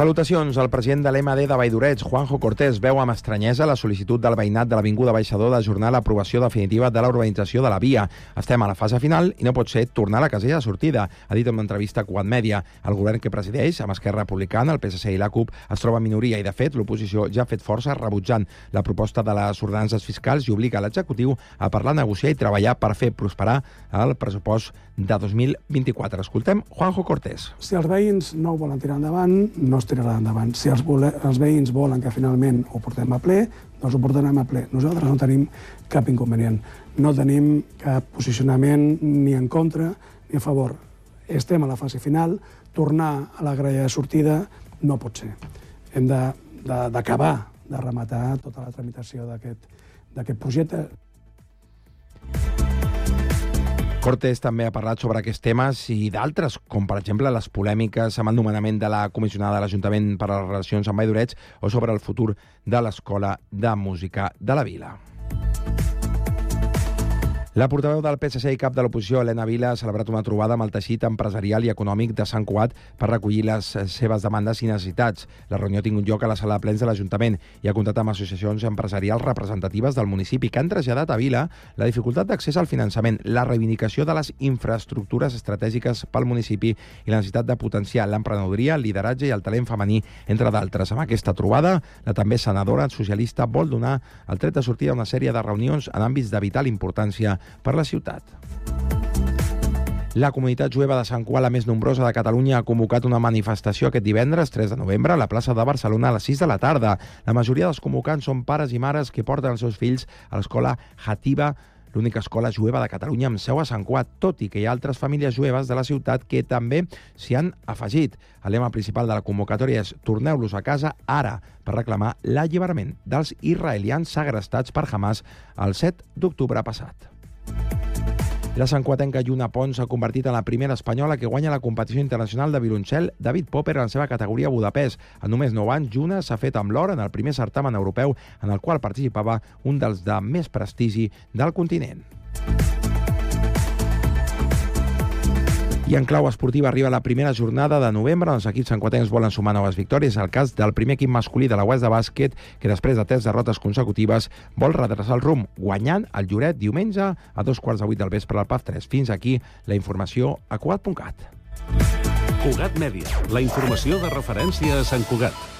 Salutacions. El president de l'MD de Valldorets, Juanjo Cortés, veu amb estranyesa la sol·licitud del veïnat de l'Avinguda Baixador d'ajornar l'aprovació definitiva de la urbanització de la via. Estem a la fase final i no pot ser tornar a la casella de sortida, ha dit en una entrevista a Quad Media. El govern que presideix, amb Esquerra Republicana, el PSC i la CUP, es troba en minoria i, de fet, l'oposició ja ha fet força rebutjant la proposta de les ordenances fiscals i obliga l'executiu a parlar, negociar i treballar per fer prosperar el pressupost de 2024. Escoltem Juanjo Cortés. Si els veïns no ho volen tirar endavant, no es tirarà endavant. Si els, vole, els veïns volen que finalment ho portem a ple, doncs ho portarem a ple. Nosaltres no tenim cap inconvenient. No tenim cap posicionament ni en contra ni a favor. Estem a la fase final, tornar a la grella de sortida no pot ser. Hem d'acabar de, de, de rematar tota la tramitació d'aquest projecte. Cortés també ha parlat sobre aquests temes i d'altres, com per exemple les polèmiques amb el nomenament de la comissionada de l'Ajuntament per a les relacions amb Valldoreig o sobre el futur de l'Escola de Música de la Vila. La portaveu del PSC i cap de l'oposició, Helena Vila, ha celebrat una trobada amb el teixit empresarial i econòmic de Sant Cuat per recollir les seves demandes i necessitats. La reunió ha tingut lloc a la sala de plens de l'Ajuntament i ha comptat amb associacions empresarials representatives del municipi que han traslladat a Vila la dificultat d'accés al finançament, la reivindicació de les infraestructures estratègiques pel municipi i la necessitat de potenciar l'emprenedoria, el lideratge i el talent femení, entre d'altres. Amb aquesta trobada, la també senadora socialista vol donar el tret de sortida a una sèrie de reunions en àmbits de vital importància per la ciutat. La comunitat jueva de Sant Cuà, la més nombrosa de Catalunya, ha convocat una manifestació aquest divendres 3 de novembre a la plaça de Barcelona a les 6 de la tarda. La majoria dels convocants són pares i mares que porten els seus fills a l'escola Hativa l'única escola jueva de Catalunya amb seu a Sant Cuat, tot i que hi ha altres famílies jueves de la ciutat que també s'hi han afegit. El lema principal de la convocatòria és Torneu-los a casa ara per reclamar l'alliberament dels israelians segrestats per Hamas el 7 d'octubre passat. La santquatenca Lluna Pons s'ha convertit en la primera espanyola que guanya la competició internacional de violoncel David Popper en la seva categoria Budapest. En només 9 anys, Lluna s'ha fet amb l'or en el primer certamen europeu en el qual participava un dels de més prestigi del continent. I en clau esportiva arriba la primera jornada de novembre els equips sanquatencs volen sumar noves victòries. El cas del primer equip masculí de la West de bàsquet, que després de tres derrotes consecutives vol redreçar el rumb, guanyant el Lloret diumenge a dos quarts de vuit del vespre al PAF 3. Fins aquí la informació a Cugat.cat. Cugat Mèdia, la informació de referència a Sant Cugat.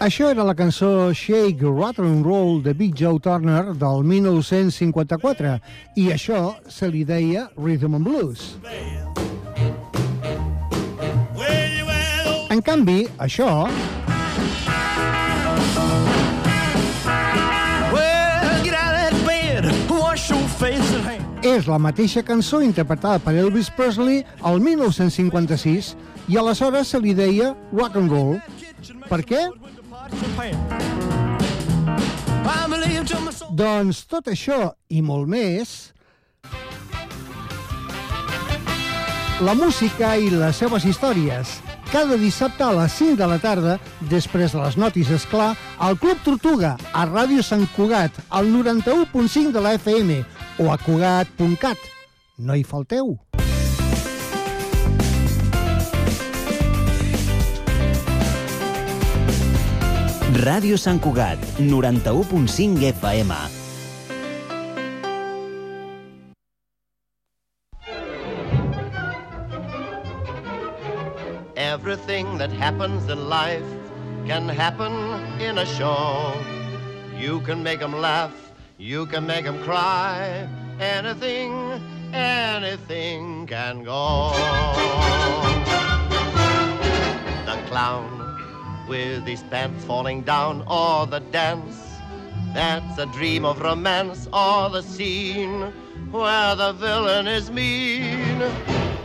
Això era la cançó Shake, Rattle and Roll de Big Joe Turner del 1954 i això se li deia Rhythm and Blues. En canvi, això és la mateixa cançó interpretada per Elvis Presley al 1956 i aleshores se li deia rock and roll. Per què? Doncs tot això i molt més la música i les seves històries. Cada dissabte a les 5 de la tarda, després de les notis, és clar, al Club Tortuga, a Ràdio Sant Cugat, al 91.5 de la FM o a cugat.cat. No hi falteu. Ràdio Sant Cugat, 91.5 FM. Everything that happens in life can happen in a show. You can make them laugh, you can make them cry. Anything, anything can go. The clown with his pants falling down, or the dance that's a dream of romance, or the scene where the villain is mean.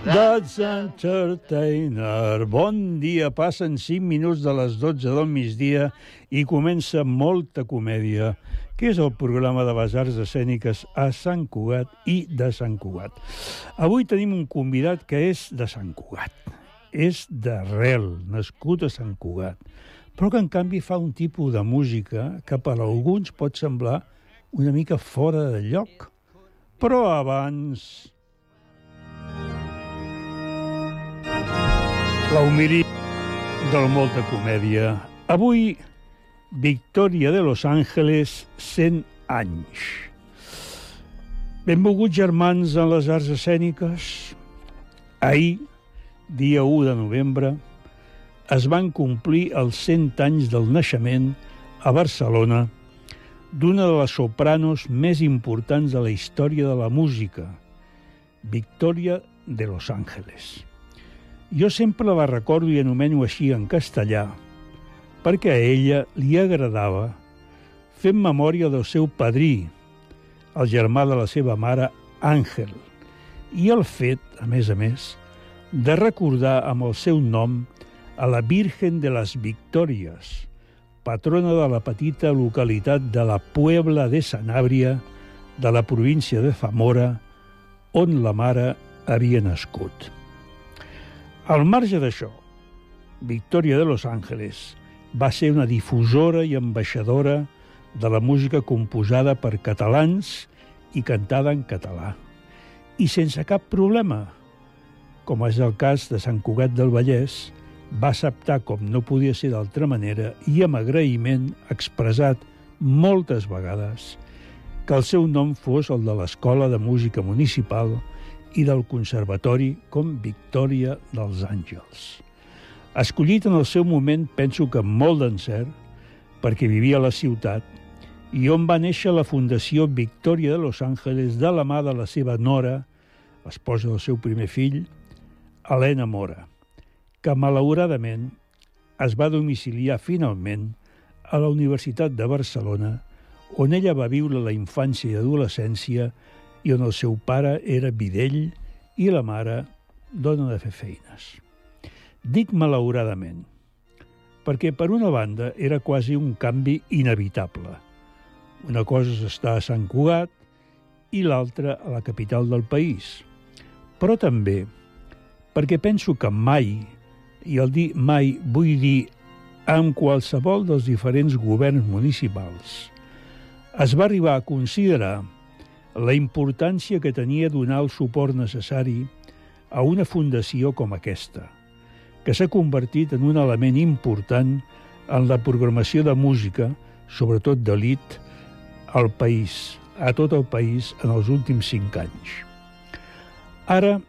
That's Entertainer. Bon dia, passen 5 minuts de les 12 del migdia i comença molta comèdia, que és el programa de les arts escèniques a Sant Cugat i de Sant Cugat. Avui tenim un convidat que és de Sant Cugat. És d'arrel, nascut a Sant Cugat, però que en canvi fa un tipus de música que per a alguns pot semblar una mica fora de lloc. Però abans... La humili del Molta Comèdia. Avui, Victòria de Los Ángeles, 100 anys. Benvolguts germans en les arts escèniques. Ahir, dia 1 de novembre, es van complir els 100 anys del naixement a Barcelona d'una de les sopranos més importants de la història de la música, Victòria de Los Ángeles. Jo sempre la recordo i anomeno així en castellà, perquè a ella li agradava fer memòria del seu padrí, el germà de la seva mare, Àngel, i el fet, a més a més, de recordar amb el seu nom a la Virgen de les Victòries, patrona de la petita localitat de la Puebla de Sanàbria, de la província de Zamora, on la mare havia nascut. Al marge d'això, Victòria de Los Ángeles va ser una difusora i ambaixadora de la música composada per catalans i cantada en català. I sense cap problema, com és el cas de Sant Cugat del Vallès, va acceptar, com no podia ser d'altra manera, i amb agraïment expressat moltes vegades, que el seu nom fos el de l'Escola de Música Municipal i del Conservatori com Victòria dels Àngels. Escollit en el seu moment, penso que molt d'encert, perquè vivia a la ciutat, i on va néixer la Fundació Victòria de Los Ángeles de la mà de la seva nora, esposa del seu primer fill, Helena Mora, que malauradament es va domiciliar finalment a la Universitat de Barcelona, on ella va viure la infància i adolescència i on el seu pare era videll i la mare dona de fer feines. Dic malauradament, perquè per una banda era quasi un canvi inevitable. Una cosa és estar a Sant Cugat i l'altra a la capital del país. Però també perquè penso que mai, i al dir mai vull dir amb qualsevol dels diferents governs municipals, es va arribar a considerar la importància que tenia donar el suport necessari a una fundació com aquesta, que s'ha convertit en un element important en la programació de música, sobretot d'elit, al país, a tot el país, en els últims cinc anys. Ara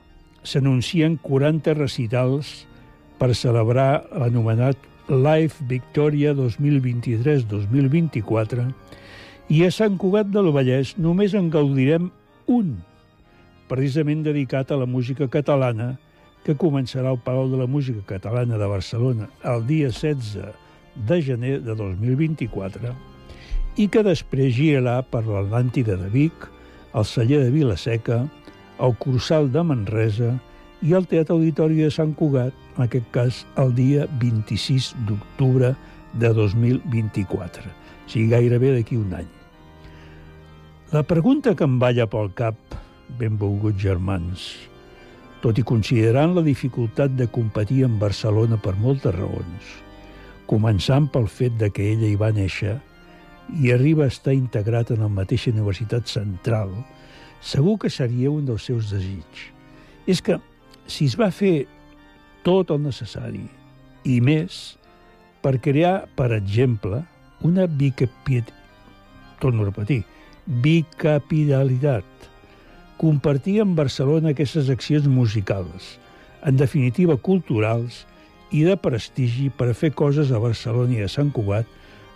s'anuncien 40 recitals per celebrar l'anomenat Live Victoria 2023-2024 i a Sant Cugat del Vallès només en gaudirem un, precisament dedicat a la música catalana, que començarà al Palau de la Música Catalana de Barcelona el dia 16 de gener de 2024 i que després girarà per l'Atlàntida de Vic, el celler de Vilaseca, el Cursal de Manresa i el Teatre Auditori de Sant Cugat, en aquest cas el dia 26 d'octubre de 2024, o sigui gairebé d'aquí un any. La pregunta que em balla pel cap, benvolguts germans, tot i considerant la dificultat de competir en Barcelona per moltes raons, començant pel fet de que ella hi va néixer i arriba a estar integrat en la mateixa Universitat Central, segur que seria un dels seus desigs. És que, si es va fer tot el necessari i més per crear, per exemple, una bicapiet... torno a repetir, bicapitalitat. Compartir amb Barcelona aquestes accions musicals, en definitiva culturals i de prestigi per fer coses a Barcelona i a Sant Cugat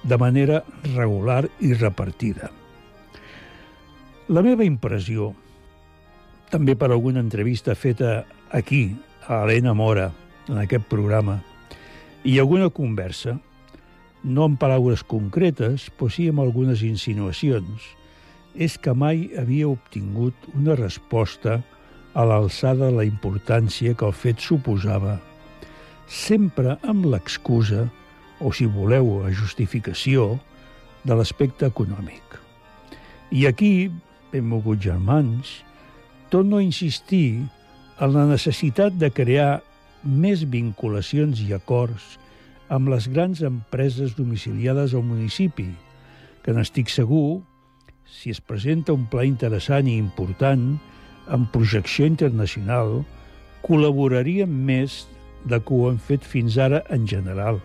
de manera regular i repartida. La meva impressió, també per alguna entrevista feta aquí, a Helena Mora, en aquest programa, i alguna conversa, no en paraules concretes, però sí amb algunes insinuacions, és que mai havia obtingut una resposta a l'alçada de la importància que el fet suposava, sempre amb l'excusa, o si voleu, la justificació, de l'aspecte econòmic. I aquí, benvolguts germans, torno a insistir en la necessitat de crear més vinculacions i acords amb les grans empreses domiciliades al municipi, que n'estic segur, si es presenta un pla interessant i important, amb projecció internacional, col·laboraríem més de que ho hem fet fins ara en general,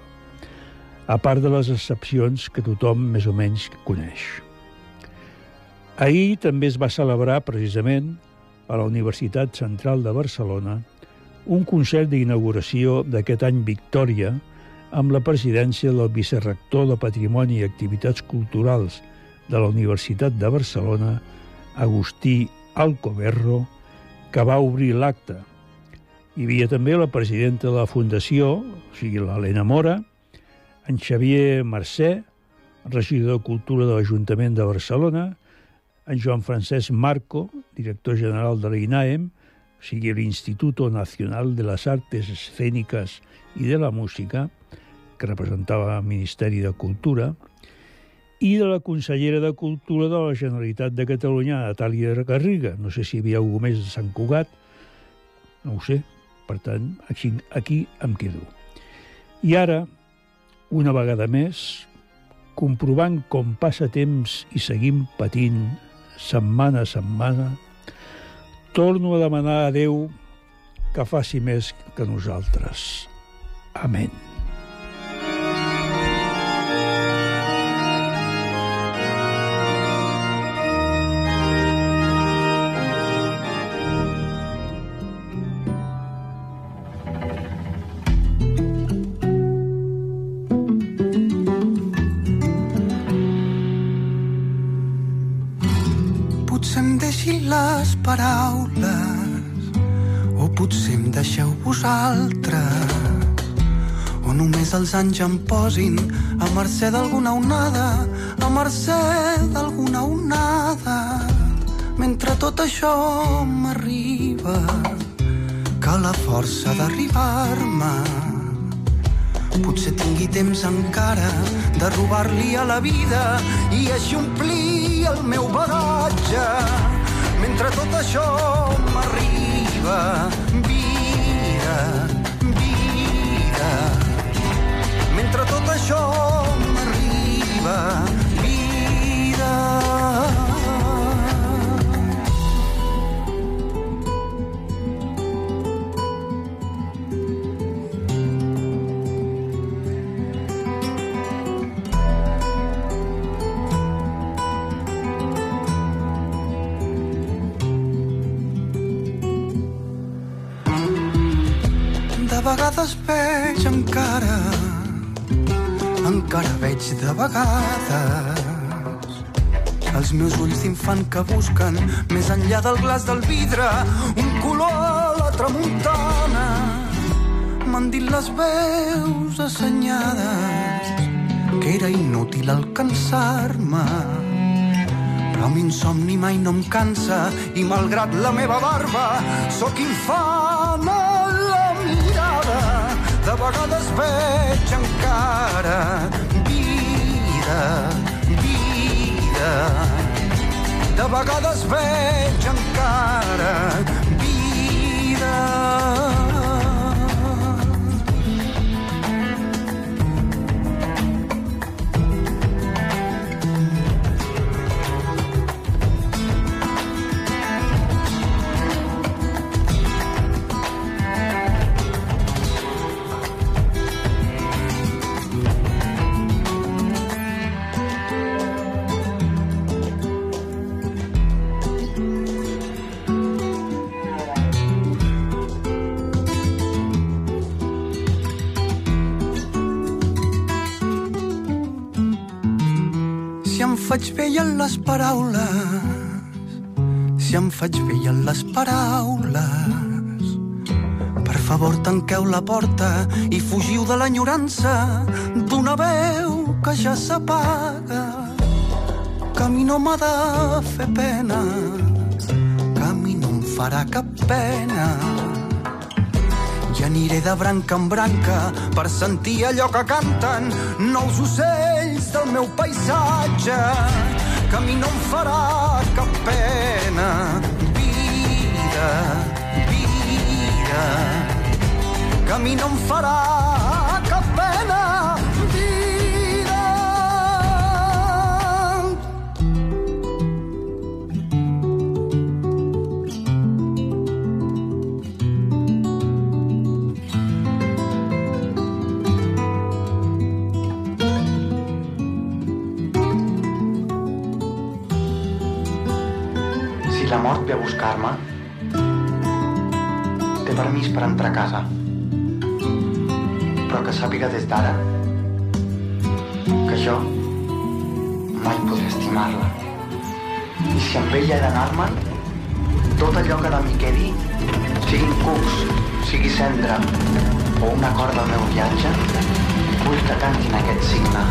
a part de les excepcions que tothom més o menys coneix. Ahir també es va celebrar, precisament, a la Universitat Central de Barcelona, un concert d'inauguració d'aquest any Victòria amb la presidència del vicerrector de Patrimoni i Activitats Culturals de la Universitat de Barcelona, Agustí Alcoberro, que va obrir l'acte. Hi havia també la presidenta de la Fundació, o sigui, l'Helena Mora, en Xavier Mercè, regidor de Cultura de l'Ajuntament de Barcelona, en Joan Francesc Marco, director general de l'INAEM, o sigui, l'Instituto Nacional de les Artes Escèniques i de la Música, que representava el Ministeri de Cultura, i de la consellera de Cultura de la Generalitat de Catalunya, Natàlia Garriga. No sé si hi havia algú més de Sant Cugat, no ho sé. Per tant, aquí, aquí em quedo. I ara, una vegada més, comprovant com passa temps i seguim patint setmana a setmana, torno a demanar a Déu que faci més que nosaltres. Amén. Anys em posin a mercè d'alguna onada a mercè d'alguna onada. Mentre tot això m'arriba que la força d'arribar-me. Potser tingui temps encara de robar-li a la vida i així omplir el meu bagatge mentre tot això m'arriba això m'arriba veig de vegades els meus ulls d'infant que busquen més enllà del glaç del vidre un color a la tramuntana. M'han dit les veus assenyades que era inútil alcançar-me però l'insomni mai no em cansa i malgrat la meva barba sóc infant a la mirada de vegades veig encara vida, vida. De vegades veig encara vida faig vell en les paraules, si em faig vell en les paraules, per favor, tanqueu la porta i fugiu de l'enyorança d'una veu que ja s'apaga. Que a mi no m'ha de fer pena, que a mi no em farà cap pena. I aniré de branca en branca per sentir allò que canten nous ocells del meu paisatge, que a mi no em farà cap pena. Vida, vida, que a mi no em farà la mort ve a buscar-me, té permís per entrar a casa. Però que sàpiga des d'ara que jo mai podré estimar-la. I si amb ella he d'anar-me'n, tot allò que de mi quedi, siguin cucs, sigui cendra o un acord del meu viatge, vull que cantin aquest signe.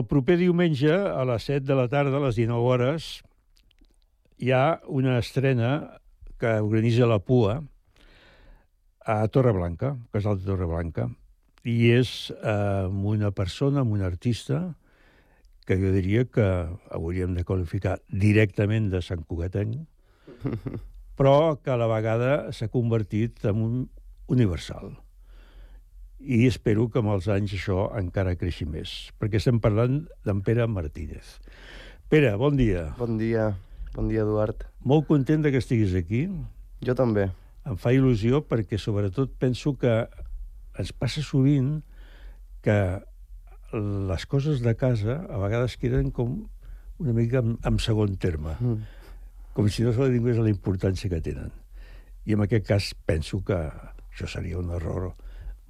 El proper diumenge, a les 7 de la tarda, a les 19 hores, hi ha una estrena que organitza la PUA a Torreblanca, Casal de Torreblanca, i és eh, amb una persona, amb un artista, que jo diria que hauríem de qualificar directament de Sant Cugatenc, però que a la vegada s'ha convertit en un universal. I espero que amb els anys això encara creixi més, perquè estem parlant d'en Pere Martínez. Pere, bon dia. Bon dia. Bon dia, Eduard. Molt content de que estiguis aquí. Jo també. Em fa il·lusió perquè, sobretot, penso que ens passa sovint que les coses de casa a vegades queden com una mica en, en segon terme, mm. com si no se li la importància que tenen. I en aquest cas penso que això seria un error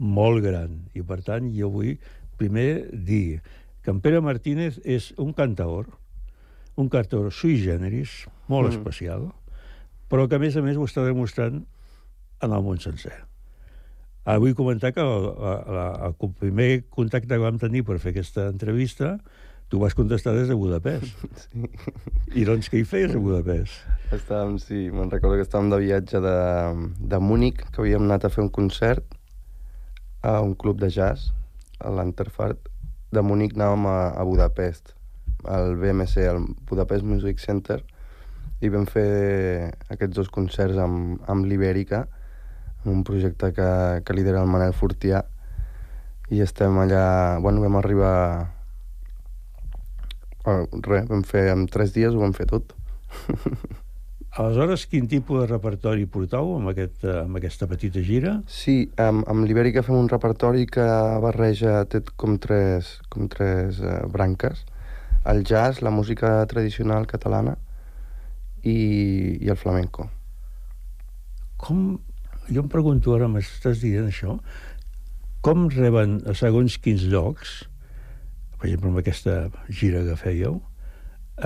molt gran. I, per tant, jo vull primer dir que en Pere Martínez és un cantaor, un cantaor sui generis, molt mm. especial, però que, a més a més, ho està demostrant en el món sencer. Ara vull comentar que el, el, el primer contacte que vam tenir per fer aquesta entrevista tu vas contestar des de Budapest. Sí. I doncs què hi feies a Budapest? Estàvem, sí, me'n recordo que estàvem de viatge de, de Múnich, que havíem anat a fer un concert a un club de jazz, a l'Anterfart. De Múnich anàvem a, a Budapest, al BMC, al Budapest Music Center, i vam fer aquests dos concerts amb, amb l'Ibèrica, un projecte que, que lidera el Manel Fortià, i estem allà... Bueno, vam arribar... Oh, res, vam fer... En tres dies ho vam fer tot. Aleshores, quin tipus de repertori portau amb, aquest, eh, amb aquesta petita gira? Sí, amb, amb l'Ibèrica fem un repertori que barreja té com tres, com tres uh, branques. El jazz, la música tradicional catalana i, i el flamenco. Com... Jo em pregunto ara, m'estàs dient això, com reben a segons quins llocs, per exemple, amb aquesta gira que fèieu,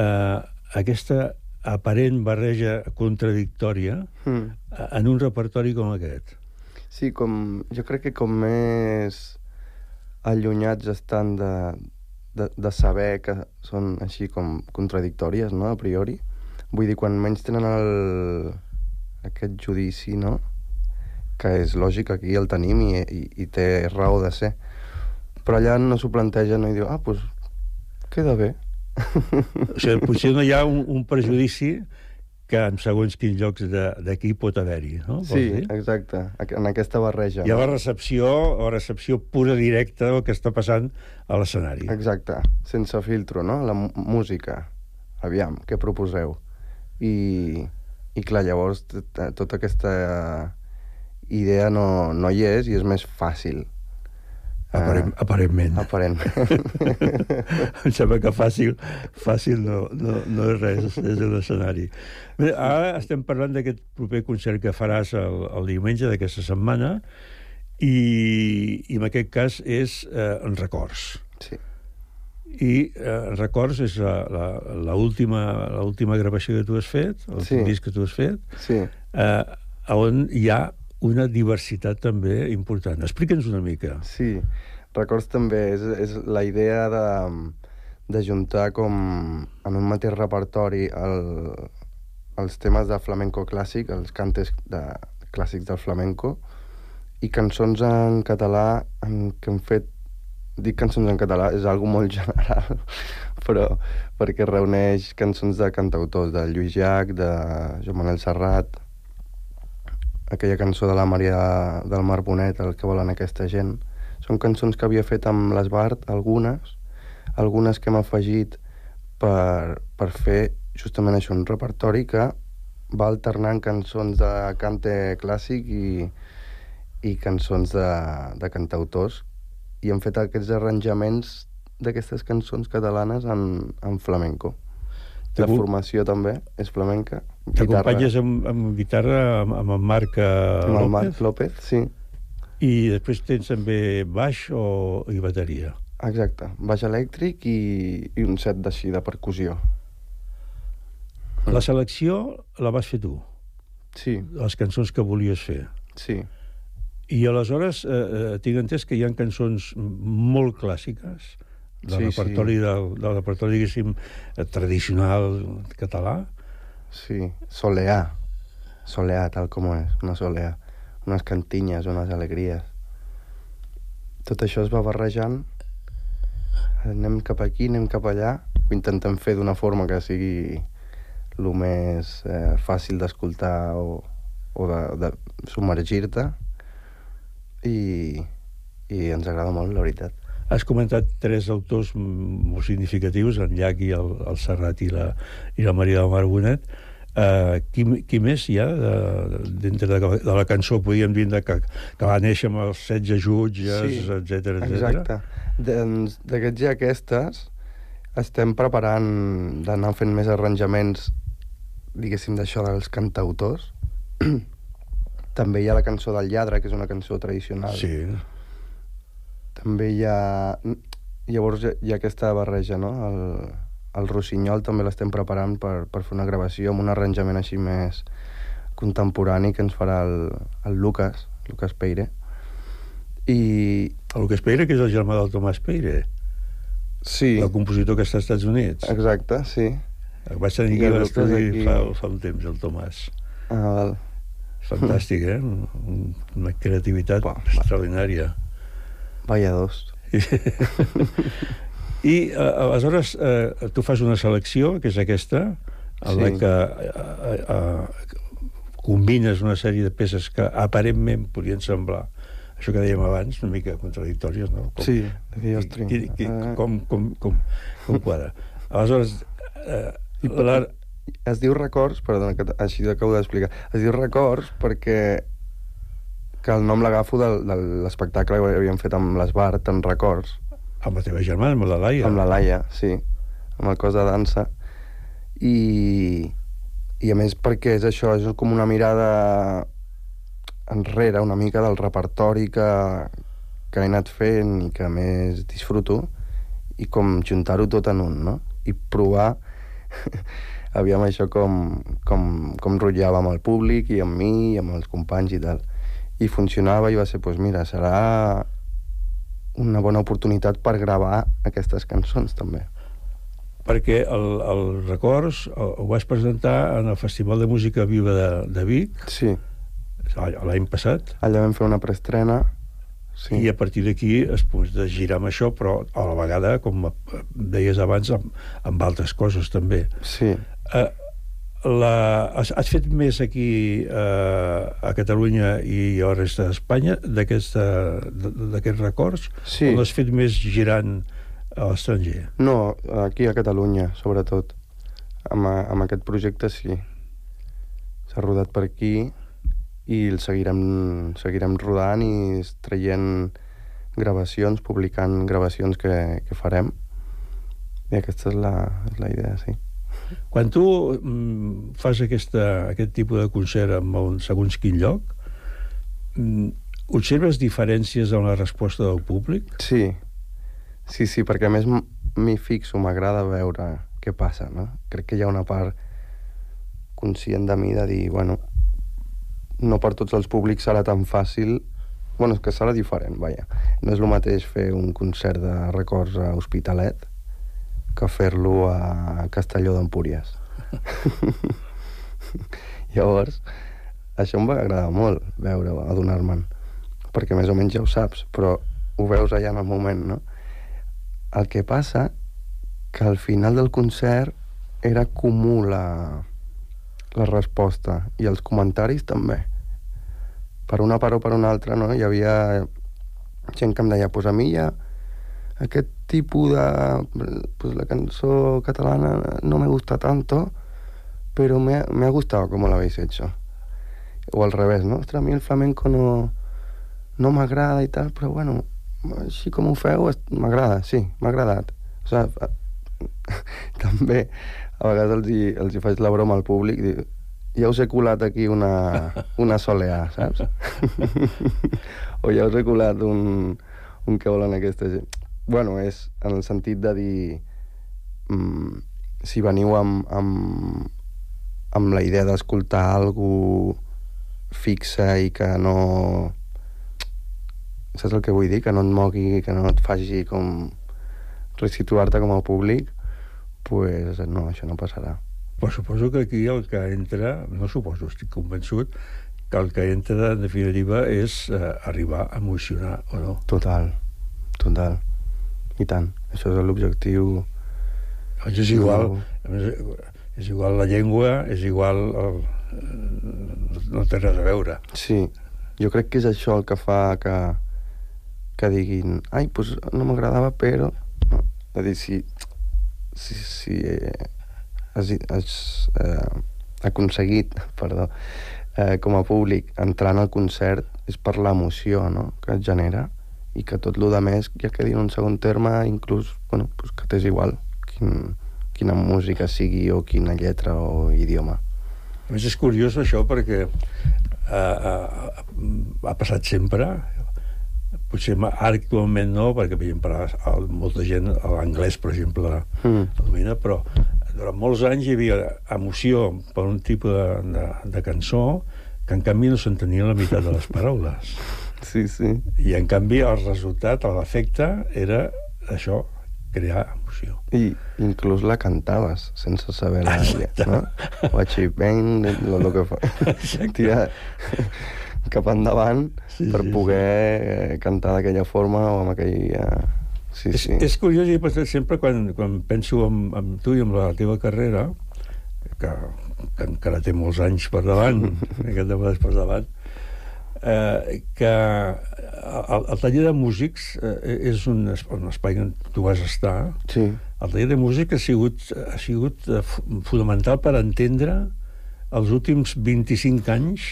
eh, aquesta aparent barreja contradictòria Mm. en un repertori com aquest? Sí, com, jo crec que com més allunyats estan de, de, de saber que són així com contradictòries, no?, a priori. Vull dir, quan menys tenen el, aquest judici, no?, que és lògic, aquí el tenim i, i, i té raó de ser. Però allà no s'ho plantegen no? i diu, ah, doncs queda bé. O sigui, potser no hi ha un, un prejudici que en segons quins llocs de- d'aquí pot haver-hi, no? Vols Sí, dir? exacte, en aquesta barreja. Hi ha la recepció, la recepció pura directa del que està passant a l'escenari. Exacte, sense filtro, no? La música. Aviam, què proposeu? I, i clar, llavors tota aquesta idea no, no hi és i és més fàcil. Aparent, Eh, aparentment. Aparentment. em sembla que fàcil, fàcil no, no, no és res, és un escenari. Bé, ara estem parlant d'aquest proper concert que faràs el, el diumenge d'aquesta setmana i, i en aquest cas és eh, en records. Sí. I eh, records és l'última gravació que tu has fet, el Sí. disc que tu has fet, Sí. eh, on hi ha una diversitat també important. Explica'ns una mica. Sí, records també és, és la idea de, de juntar com en un mateix repertori el, els temes de flamenco clàssic, els cantes de, clàssics del flamenco, i cançons en català en, que han fet dic cançons en català, és algo molt general, però perquè reuneix cançons de cantautors, de Lluís Llach, de Joan Manel Serrat, aquella cançó de la Maria del Mar Bonet, el que volen aquesta gent. Són cançons que havia fet amb l'Esbart, algunes, algunes que hem afegit per, per fer justament això, un repertori que va alternant cançons de cante clàssic i, i cançons de, de cantautors i hem fet aquests arranjaments d'aquestes cançons catalanes en, en flamenco. La T'acu- formació també és flamenca. T'acompanyes amb, amb guitarra amb, amb el Marc eh, Amb el López? Marc López, sí. I després tens també baix o, i bateria. Exacte, baix elèctric i, i un set d'així, de percussió. La selecció la vas fer tu? Sí. Les cançons que volies fer? Sí. I aleshores eh, eh, tinc entès que hi ha cançons molt clàssiques del Sí, repertori, sí. del, del repertori, diguéssim, eh, tradicional català. Sí, soleá. Soleá, tal com és, una soleá. Unes cantinyes, unes alegries. Tot això es va barrejant. Anem cap aquí, anem cap allà. Ho intentem fer d'una forma que sigui el més eh, fàcil d'escoltar o, o de, de submergir-te. I, I ens agrada molt, la veritat. Has comentat tres autors molt significatius, en Llach i el, el Serrat i la, i la Maria del Mar Bonet. Uh, qui, qui més hi ha de, dintre de, de la cançó, podríem dir, de que, que va néixer amb els 16 jutges, Sí, etc etc. Exacte. Doncs d'aquests i aquestes estem preparant d'anar fent més arranjaments, diguéssim, d'això dels cantautors. També hi ha la cançó del lladre, que és una cançó tradicional. Sí. També hi ha... Llavors hi ha- aquesta barreja, no? El, el Rossinyol també l'estem preparant per, per fer una gravació amb un arranjament així més contemporani que ens farà el, el Lucas, Lucas Peire. I... El Lucas Peire, que és el germà del Tomàs Peire. Sí. El compositor que està als Estats Units. Exacte, sí. El vaig tenir aquí el l'estudi aquí. fa, fa un temps, el Tomàs. Ah, val. Fantàstic, eh? Un- Una creativitat Buah, extraordinària. Vaya dos. I eh, aleshores eh, tu fas una selecció, que és aquesta, en la Sí. que eh, eh, combines una sèrie de peces que aparentment podrien semblar això que dèiem abans, una mica contradictòries, no? Sí, de que jo qui- qui- Ah. com, com, com, com quadra. Aleshores, eh, I per, la, es diu records, perdona, que així acabo d'explicar, es diu records perquè que el nom l'agafo del- de l'espectacle que havíem fet amb l'Esbart, en records, amb la teva germana, amb la Laia. amb la Laia, sí, amb el cos de dansa, i, i a més perquè és això, és com una mirada enrere una mica del repertori que, que he anat fent i que més disfruto i com juntar-ho tot en un, no? I provar aviam això com, com, com rotllava amb el públic i amb mi i amb els companys i tal. I funcionava i va ser, doncs mira, serà una bona oportunitat per gravar aquestes cançons també. perquè el, el Records ho vas presentar en el Festival de Música Viva de, de Vic Sí. l'any passat Allà vam fer una preestrena, Sí. I a partir d'aquí es pot de girar amb això, però a la vegada, com deies abans, amb, amb altres coses també. Sí. Eh, la, has, has fet més aquí eh, a Catalunya i a la resta d'Espanya d'aquests records? Sí. O l'has fet més girant a l'estranger? No, aquí a Catalunya, sobretot. Amb, amb aquest projecte sí. S'ha rodat per aquí i el seguirem, seguirem rodant i traient gravacions, publicant gravacions que, que farem. I aquesta és la, és la idea, sí. Quan tu mm, fas aquesta, aquest tipus de concert en un segons quin lloc, mm, observes diferències en la resposta del públic? Sí, sí, sí, perquè a més m'hi fixo, m'agrada veure què passa, no? Crec que hi ha una part conscient de mi de dir, bueno, no per tots els públics serà tan fàcil bueno, és que serà diferent, vaja. No és el mateix fer un concert de records a Hospitalet que fer-lo a Castelló d'Empúries. Llavors, això em va agradar molt, veure, adonar-me'n, perquè més o menys ja ho saps, però ho veus allà en el moment, no? El que passa que al final del concert era comú la, la resposta i els comentaris també. Per una part o per una altra, no? Hi havia gent que em deia, pues a mi ja aquest tipus de... Pues la cançó catalana no me gusta tanto, pero me, ha- me ha gustado como lo habéis hecho. O al revés, no? Ostres, a mi el flamenco no, no m'agrada i tal, però bueno, així com ho feu, m'agrada, sí, m'ha agradat. O sigui, també a vegades els hi, els hi faig la broma al públic, dic, ja us he colat aquí una, una soleà, saps? o ja us he colat un, un que volen aquesta gent. Bueno, és en el sentit de dir mm, si veniu amb, amb, amb la idea d'escoltar algú fixa i que no... Saps el que vull dir? Que no et mogui, que no et faci com resituar-te com a públic, pues no, això no passarà. Però suposo que aquí el que entra, no suposo, estic convençut, que el que entra, en definitiva, és eh, arribar a emocionar, o no? Total, total. I tant. Això és l'objectiu... Doncs és igual, és igual la llengua, és igual... El, no té res a veure. Sí, jo crec que és això el que fa que, que diguin ai, doncs no m'agradava, però... No. És a dir, si, si, si eh, has, has eh, aconseguit, perdó, eh, com a públic entrar en el concert és per l'emoció no? que et genera i que tot el més ja quedi en un segon terme inclús, bueno, pues que t'és igual quin, quina música sigui o quina lletra o idioma. A més, és curiós això perquè eh, eh, ha passat sempre, potser ara actualment no, perquè per exemple, molta gent l'anglès, per exemple, Mm. domina, però durant molts anys hi havia emoció per un tipus de, de, de cançó que en canvi no s'entenia la meitat de les paraules. Sí, sí. I en canvi el resultat, l'efecte, era això, crear emoció. I inclús la cantaves sense saber la lletra, no? Watch it bang, lo, lo que fa. Tira cap endavant sí, per sí, poder sí. cantar d'aquella forma o amb aquella... Sí, És, sí. és curiós, i sempre quan, quan penso en, en tu i en la teva carrera, que, que encara té molts anys per davant, aquest de per davant, eh, que el, el taller de músics eh, és un, un espai on tu vas estar. Sí. El taller de música ha sigut, ha sigut eh, fonamental per entendre els últims 25 anys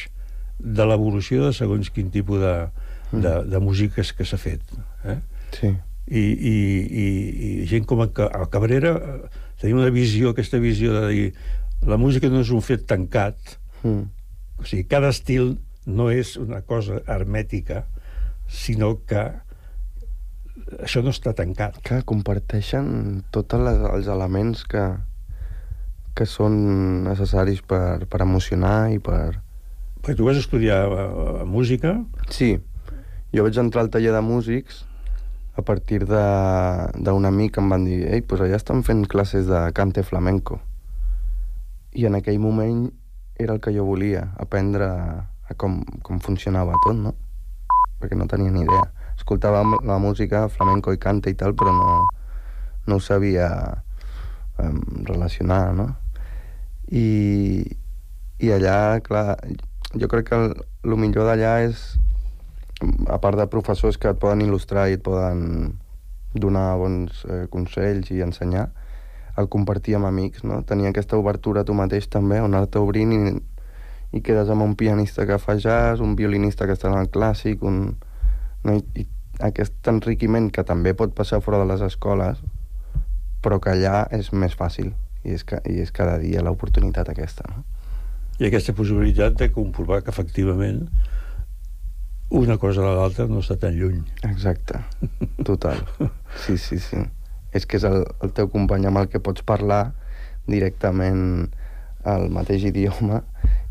de l'evolució de segons quin tipus de, de, de músiques que s'ha fet. Eh? Sí. I, i, i, i gent com el Cabrera eh, tenia una visió, aquesta visió de dir la música no és un fet tancat, Mm. o sigui, cada estil no és una cosa hermètica, sinó que això no està tancat. Que comparteixen tots els elements que, que són necessaris per, per emocionar i per... Perquè tu vas estudiar uh, música? Sí. Jo vaig entrar al taller de músics a partir de- d'un amic que em van dir ei, pues allà estan fent classes de cante flamenco. I en aquell moment era el que jo volia, aprendre a com, com funcionava tot, no? Perquè no tenia ni idea. escoltava la música flamenco i canta i tal, però no, no ho sabia um, relacionar, no? I, i allà, clar, jo crec que el, el millor d'allà és, a part de professors que et poden il·lustrar i et poden donar bons eh, consells i ensenyar, el compartir amb amics, no? Tenir aquesta obertura tu mateix també, anar-te obrint i, i quedes amb un pianista que fa jazz, un violinista que està en el clàssic, un... No? I, i aquest enriquiment que també pot passar fora de les escoles, però que allà és més fàcil i és, que, i és cada dia l'oportunitat aquesta, no? I aquesta possibilitat de comprovar que efectivament una cosa de l'altra no està tan lluny. Exacte, total. Sí, sí, sí. És que és el, el teu company amb el que pots parlar directament el mateix idioma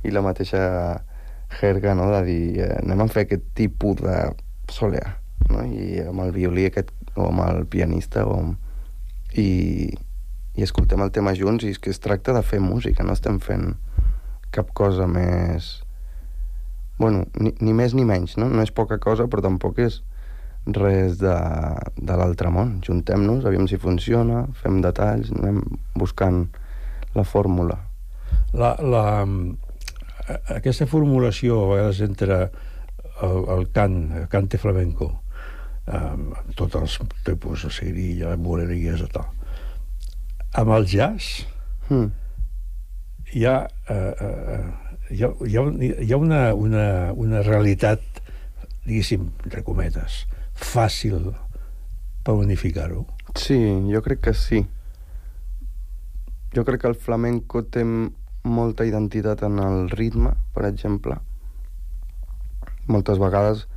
i la mateixa jerga, no?, de dir eh, anem a fer aquest tipus de soleà, no? I amb el violí aquest, o amb el pianista, o amb... I, i escoltem el tema junts i és que es tracta de fer música, no estem fent cap cosa més... Bueno, ni, ni més ni menys, no? No és poca cosa, però tampoc és res de, de l'altre món. Juntem-nos, aviam si funciona, fem detalls, anem buscant la fórmula. La, la, aquesta formulació, a vegades, entre el, el cant, el cante flamenco, amb, amb tots els tipus de seguirilla, boleries i tal, amb el jazz, Mm. hi ha, eh, eh, hi ha, hi ha, hi ha una, una, una realitat, diguéssim, entre cometes, fàcil per unificar-ho. Sí, jo crec que sí. Jo crec que el flamenco té molta identitat en el ritme, per exemple. Moltes vegades,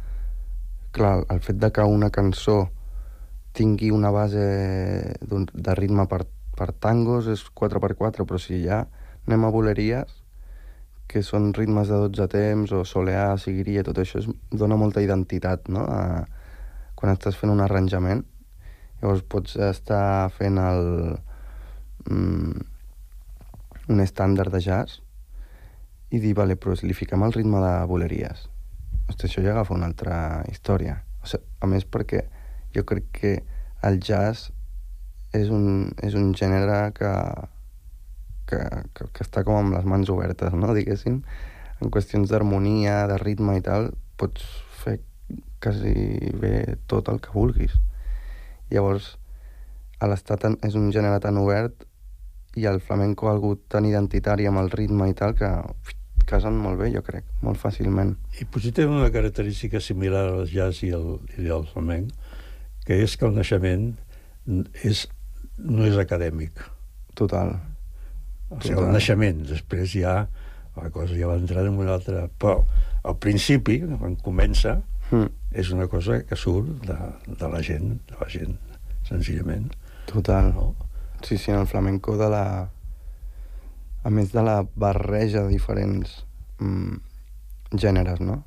clar, el fet de que una cançó tingui una base d'un- de ritme per, per tangos és 4x4, però si ja anem a boleries, que són ritmes de 12 temps, o soleà, seguiria, tot això és, dona molta identitat, no?, a, quan estàs fent un arranjament. Llavors pots estar fent el, mm, un estàndard de jazz i dir, vale, però li fiquem el ritme de boleries. Hosti, això ja agafa una altra història. O sigui, a més, perquè jo crec que el jazz és un, és un gènere que, que, que, que està com amb les mans obertes, no?, diguéssim. En qüestions d'harmonia, de ritme i tal, pots fer quasi bé tot el que vulguis. Llavors, l'estat és un gènere tan obert i el flamenco ha hagut tan identitari amb el ritme i tal que casen molt bé, jo crec, molt fàcilment. I potser té una característica similar al jazz i al, i al flamenc, que és que el naixement és, no és acadèmic. Total. O sigui, Total. el naixement, després ja la cosa ja va entrar en una altra... Però al principi, quan comença, Mm. és una cosa que surt de, de la gent, de la gent, senzillament. Total. No? Sí, sí, en el flamenco de la... A més de la barreja de diferents mm, gèneres, no?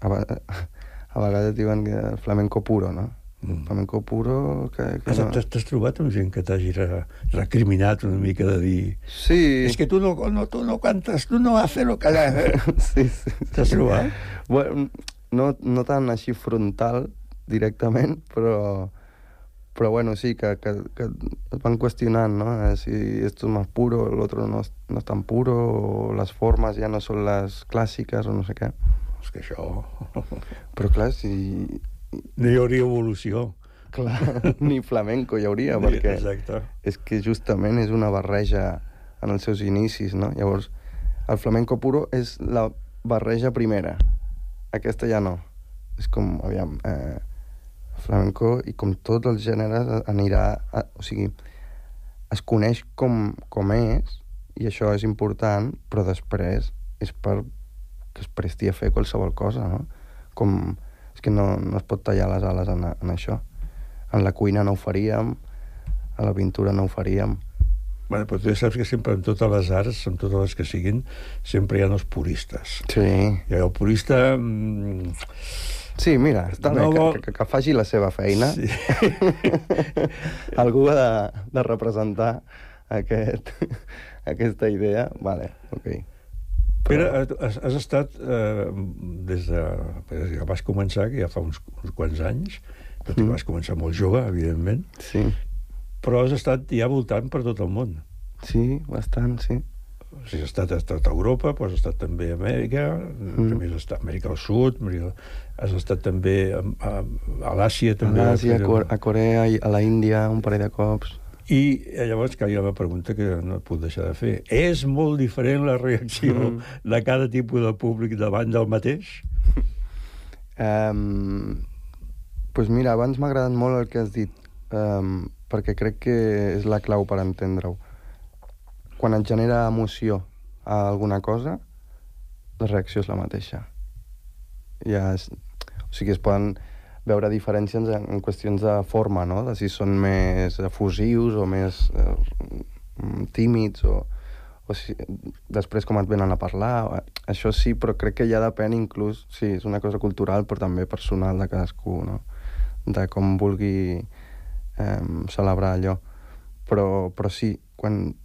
A, a vegades diuen que el flamenco puro, no? Mm. Flamenco puro... Que, que Has, no... t'has, trobat amb gent que t'hagi re, recriminat una mica de dir... Sí. És que tu no, no, tu no cantes, tu no haces lo que... sí, sí. T'has trobat? Bueno, no, no tan així frontal, directament, però, però bueno, sí, que, que, que van qüestionant, no? Eh, Si esto es más puro, el otro no es, no es tan puro, o les formes ja no són les clàssiques, o no sé què. És que això... Però clar, si... No hi hauria evolució. Clar, ni flamenco hi hauria, perquè exacte. és que justament és una barreja en els seus inicis, no? Llavors, el flamenco puro és la barreja primera. Aquesta ja no. És com, aviam, eh, flamenco, i com tots els gèneres, anirà... A, o sigui, es coneix com, com és, i això és important, però després és per que es presti a fer qualsevol cosa, no? Com, és que no, no es pot tallar les ales en, en això. En la cuina no ho faríem, a la pintura no ho faríem. Bueno, però tu ja saps que sempre en totes les arts, en totes les que siguin, sempre hi ha els puristes. Sí. I el purista... Mm, Sí, mira, està No bé, vol- que, que, que faci la seva feina. Sí. Algú ha de, de representar aquest, aquesta idea. Vale, ok. Pere, has, has estat eh, des de... des que vas començar, que ja fa uns, uns quants anys, però tu Mm. vas començar molt jove, evidentment, Sí, però has estat ja voltant per tot el món. sí, bastant, sí. Sigui, has estat, has estat a Europa, però has estat també a Amèrica, mm. has estat a Amèrica del Sud, Amèrica... has estat també a, a, a l'Àsia, A també. l'Àsia, a, Però- Cor- a Corea, i a la Índia, un parell de cops. I eh, llavors ha una pregunta que no et puc deixar de fer. És molt diferent la reacció Mm. de cada tipus de públic davant del mateix? Um, pues mira, abans m'ha agradat molt el que has dit, um, perquè crec que és la clau per entendre-ho. Quan et genera emoció a alguna cosa, la reacció és la mateixa. Ja és, o sigui, es poden veure diferències en, en qüestions de forma, no? De si són més efusius o més eh, tímids o, o si, després com et venen a parlar. Això sí, però crec que ja depèn inclús, sí, és una cosa cultural, però també personal de cadascú, no? De com vulgui eh, celebrar allò. Però, però sí, quan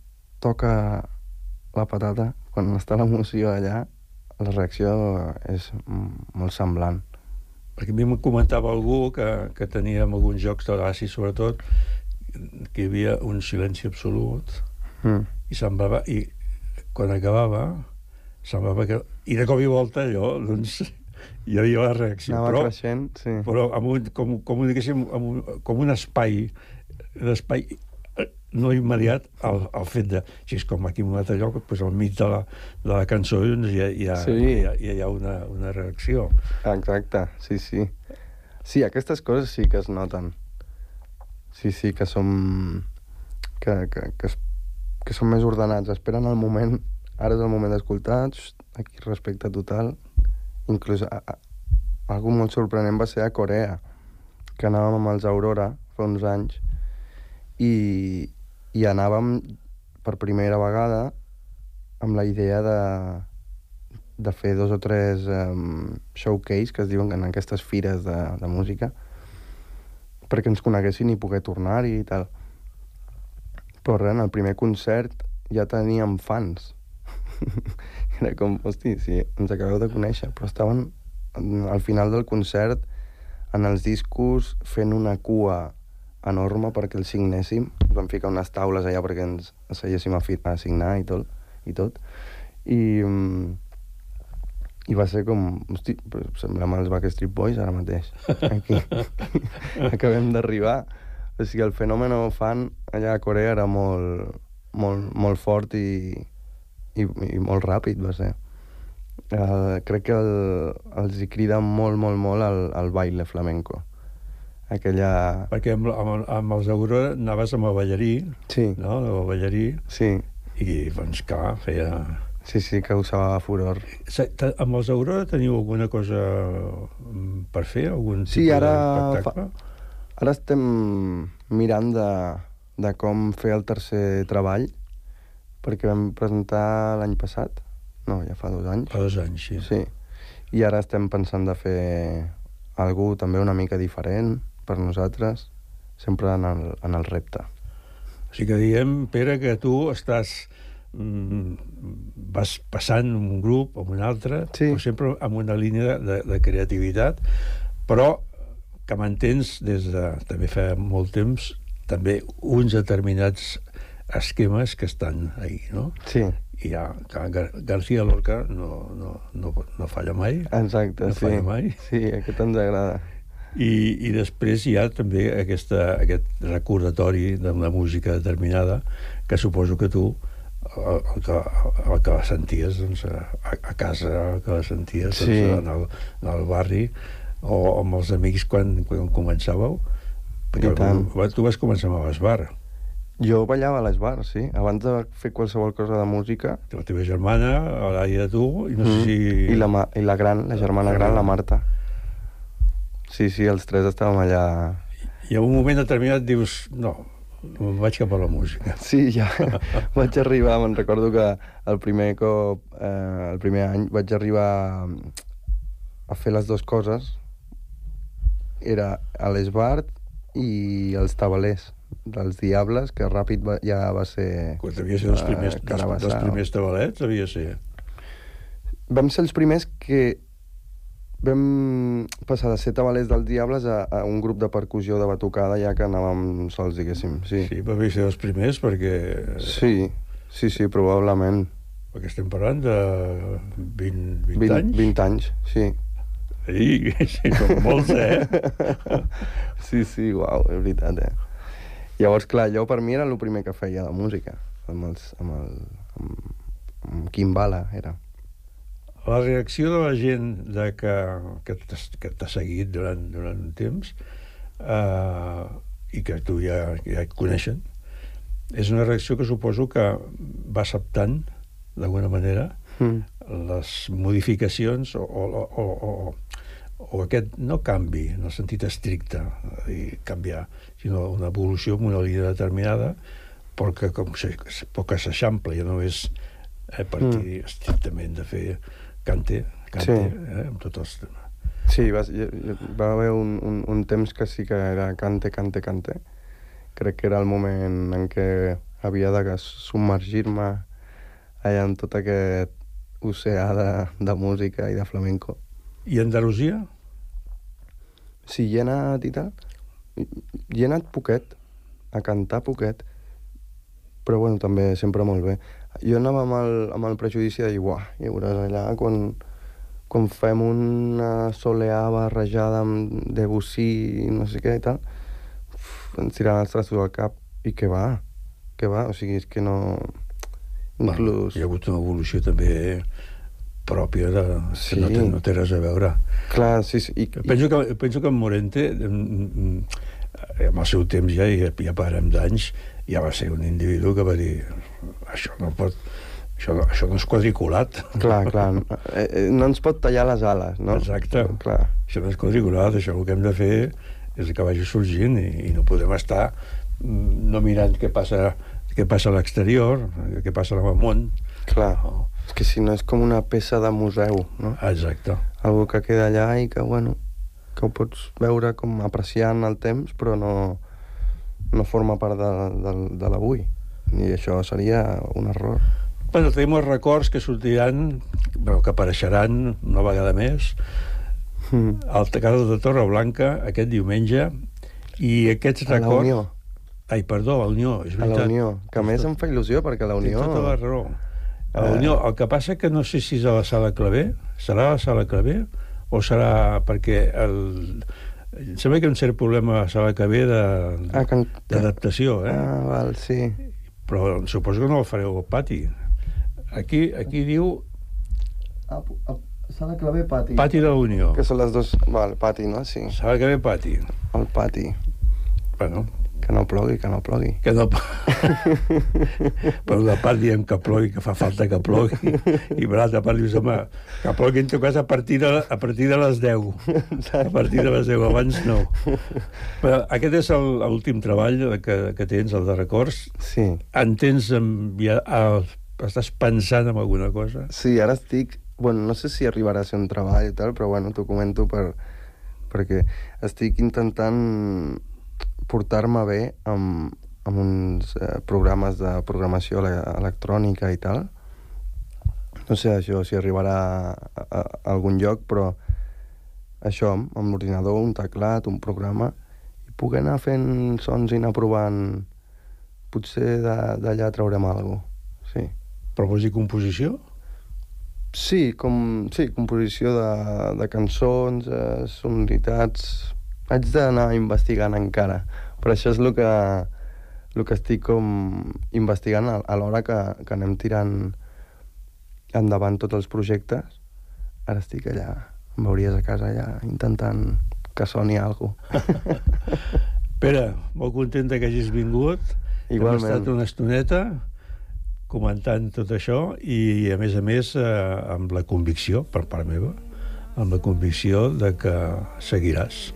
toca la patata, quan està l'emoció allà, la reacció és molt semblant. Perquè a mi em comentava algú que, que tenia en alguns jocs de l'ACI, sobretot, que hi havia un silenci absolut Mm. i semblava... I quan acabava, semblava que... I de cop i volta allò, doncs, hi havia la reacció. Anava però, creixent, sí. però amb un, com, com, diguéssim, amb un, com un espai, un espai eh, no immediat al, al fet de, si és com aquí en un altre lloc, doncs al mig de la, de la cançó doncs hi ha, hi ha, Sí. hi ha, hi ha una, una reacció. Exacte, sí, sí. Sí, aquestes coses sí que es noten. Sí, sí, que som... que, que, que, es, que som més ordenats. Esperen el moment... Ara és el moment d'escoltar, aquí respecte total. Inclús a, a, algo molt sorprenent va ser a Corea, que anàvem amb els Aurora fa uns anys, i, i anàvem per primera vegada amb la idea de, de fer dos o tres um, showcase, que es diuen en aquestes fires de, de música, perquè ens coneguessin i poder tornar-hi i tal. Però res, en el primer concert ja teníem fans. Era com, hosti, sí, ens acabeu de conèixer, però estaven en- al final del concert en els discos fent una cua enorme perquè els signéssim. Ens vam ficar unes taules allà perquè ens asseiéssim a, a signar i tot. I, tot. I, mm, i va ser com... Hosti, semblem els Backstreet Boys ara mateix. Aquí. Acabem d'arribar. O sigui, el fenomen fan allà a Corea era molt, molt, molt fort i, i, i molt ràpid, va ser. Uh, crec que el, els hi crida molt, molt, molt el, el baile flamenco. Aquella... Perquè amb, amb, amb els Aurora anaves amb el ballarí, Sí, no? El ballarí, sí, i doncs clar, feia... sí, sí, causava furor. Amb els Aurora teniu alguna cosa mm, per fer? Algun Sí, tipus ara d'espectacle? Ara estem mirant de, de com fer el tercer treball, perquè vam presentar l'any passat, no, ja fa dos anys. Fa dos anys, sí. Sí, i ara estem pensant de fer algú també una mica diferent per nosaltres, sempre en el, en el repte. O sigui que diem, Pere, que tu estàs... Mm, vas passant un grup o un altre, Sí. però sempre amb una línia de, de creativitat, però que mantens des de també fa molt temps també uns determinats esquemes que estan ahí, no? Sí, I ja, Gar García Lorca no, no, no, no falla mai, exacte, No sí. falla mai. Sí, aquest ens agrada. I, i després hi ha també aquesta, aquest recordatori d'una música determinada que suposo que tu el, el, que, el que la senties doncs, a, a casa, el que la senties Sí. doncs, en, el, en el barri o amb els amics quan, quan començàveu perquè tu, tu vas començar amb l'esbar Jo ballava a les bars, sí, abans de fer qualsevol cosa de música. la teva germana, a Laia tu i no sé Mm. si... I, la, ma- I la gran, la germana gran, la Marta. Sí, sí, els tres estàvem allà... i en un moment determinat dius no, vaig cap a la música Sí, ja vaig arribar, me'n recordo que el primer cop, eh, el primer any, vaig arribar a fer les dues coses. Era a l'Esbart i els tabalers dels Diables, que ràpid va, ja va ser... Quan devia ser dels eh, primers, dels, dels primers tabalets, devia ser. vam ser els primers que vam passar de ser tabalers del Diables a, a un grup de percussió de batucada ja que anàvem sols, diguéssim. Sí, Sí, va ser els primers perquè... sí, sí, sí probablement. Perquè estem parlant de 20, 20, 20, anys. 20 anys, sí. Ei, sí, són molts, eh? sí, sí, uau, és veritat, eh? Llavors, clar, jo per mi era el primer que feia de música, amb, els, amb, el, amb, amb Kimbala, era. La reacció de la gent de que, que t'ha que seguit durant, durant un temps eh, i que tu ja, ja et coneixen, és una reacció que suposo que va acceptant, d'alguna manera, Mm. les modificacions o, o, o, o, o aquest, no canvi en el sentit estricte, i canviar, sinó una evolució en una línia determinada, perquè com se, poc que s'eixample, ja no és eh, partir mm. estrictament de fer cante, cante, Sí. eh, amb tots els temes. Sí, va, va haver un, un, un temps que sí que era cante, cante, cante. Crec que era el moment en què havia de submergir-me allà en tot aquest oceà de, de música i de flamenco. I Andalusia? Sí, hi he anat i tal. Hi he anat poquet, a cantar poquet, però bueno, també sempre molt bé. Jo anava amb el, amb el prejudici de dir, uah, ja veuràs allà quan, quan fem una soleà barrejada amb Debussy i no sé què i tal, uf, ens tiraran els trastos al cap. I què va? Què va? O sigui, és que no... Inclús... Bueno, hi ha hagut una evolució també pròpia de, Sí. que no té, no té res a veure. Clar, sí, sí. I, Penso que, penso que en Morente, mm, mm, amb el seu temps ja, ja, ja parem d'anys, ja va ser un individu que va dir això no pot... Això, no- això no és quadriculat. Clar, clar. Eh, eh, no ens pot tallar les ales, no? Exacte. Clar. Això no és quadriculat, això el que hem de fer és que vagi sorgint i, i no podem estar mm, no mirant què passa, què passa a l'exterior, què passa al món. Clar. És que si no és com una peça de museu, no? Exacte. Algo que queda allà i que, bueno, que ho pots veure com apreciant el temps, però no, no forma part de, de, de l'avui. I això seria un error. Bueno, tenim els records que sortiran, bueno, que apareixeran una vegada més, Mm. al Tecado de Torreblanca aquest diumenge, i aquests A la records... Unió. Ai, perdó, a la Unió, és A veritat. la Unió, que a més em fa il·lusió perquè la Unió... Té tota la raó. A la Eh. Unió, el que passa que no sé si és a la sala Clavé, serà a la sala Clavé, o serà perquè el... Em sembla que hi ha un cert problema a la sala Clavé de- Ah, que... d'adaptació, eh? Ah, val, sí. Però suposo que no el fareu al pati. Aquí, aquí diu Sala Clavé Pati. Pati de la Unió. Que són les dos... Val, pati, no? Sí. Sala Clavé Pati. El pati. Bueno. Que no plogui, que no plogui. Que no... per una part diem que plogui, que fa falta que plogui, i per l'altra part dius, home, que plogui en tot cas a partir de, a partir de les 10. A partir de les 10, abans no. Però aquest és el- l'últim treball que, que tens, el de records. Sí. En tens enviat... El, estàs pensant en alguna cosa? Sí, ara estic... Bueno, no sé si arribarà a ser un treball i tal, però bueno, t'ho comento per, perquè estic intentant portar-me bé amb, amb uns eh, programes de programació ele electrònica i tal. No sé això si arribarà a, a, a algun lloc, però això, amb l'ordinador, un teclat, un programa, i poder anar fent sons i anar provant... Potser d'allà traurem alguna cosa, sí. Però vols dir composició? Sí, com, sí composició de, de cançons, eh, sonoritats... Haig d'anar investigant encara, però això és el que, el que estic com investigant a, a l'hora que, que anem tirant endavant tots els projectes. Ara estic allà, em veuries a casa allà, intentant que soni alguna cosa. Pere, molt content que hagis vingut. Igualment. Hem estat una estoneta comentant tot això i, a més a més, eh, amb la convicció, per part meva, amb la convicció de que seguiràs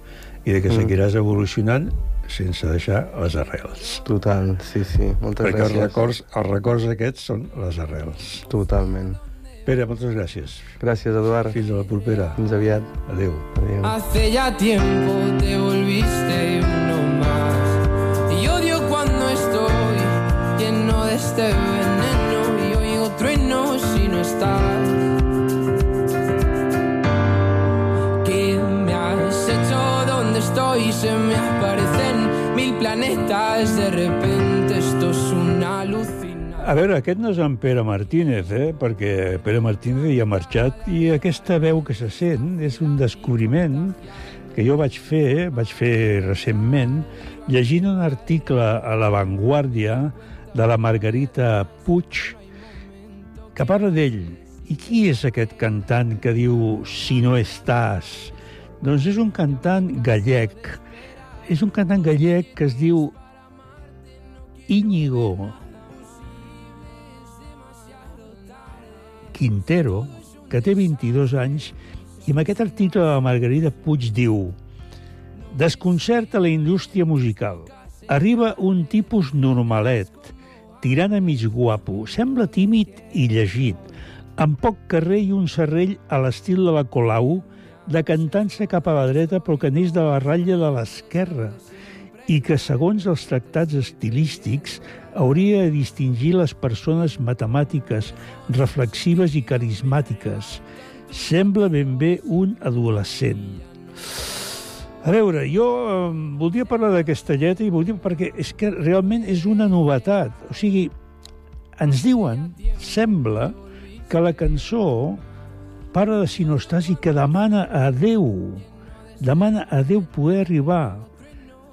i de que Mm. seguiràs evolucionant sense deixar les arrels. Total, sí, sí, moltes Perquè gràcies. els records, els records aquests són les arrels. Totalment. Pere, moltes gràcies. Gràcies, Eduard. Fins a la propera. Fins aviat. Adéu. Adéu. Hace ya tiempo te volviste uno más. Y odio cuando estoy lleno de este veneno. Y oigo trueno si no estás. Metas, de repente esto es una alucinación. A veure, aquest no és en Pere Martínez, eh? perquè Pere Martínez ja ha marxat i aquesta veu que se sent és un descobriment que jo vaig fer, vaig fer recentment, llegint un article a La Vanguardia de la Margarita Puig que parla d'ell. I qui és aquest cantant que diu Si no estàs? Doncs és un cantant gallec. És un cantant gallec que es diu Íñigo Quintero, que té 22 anys, i amb aquest article de la Margarida Puig diu Desconcerta la indústria musical. Arriba un tipus normalet, tirant a mig guapo, sembla tímid i llegit, amb poc carrer i un serrell a l'estil de la Colau, decantant-se cap a la dreta però que neix de la ratlla de l'esquerra i que, segons els tractats estilístics, hauria de distingir les persones matemàtiques, reflexives i carismàtiques. Sembla ben bé un adolescent. A veure, jo eh, voldria parlar d'aquesta lletra i voldria, perquè és que realment és una novetat. O sigui, ens diuen, sembla, que la cançó parla de si no estàs i que demana a Déu, demana a Déu poder arribar.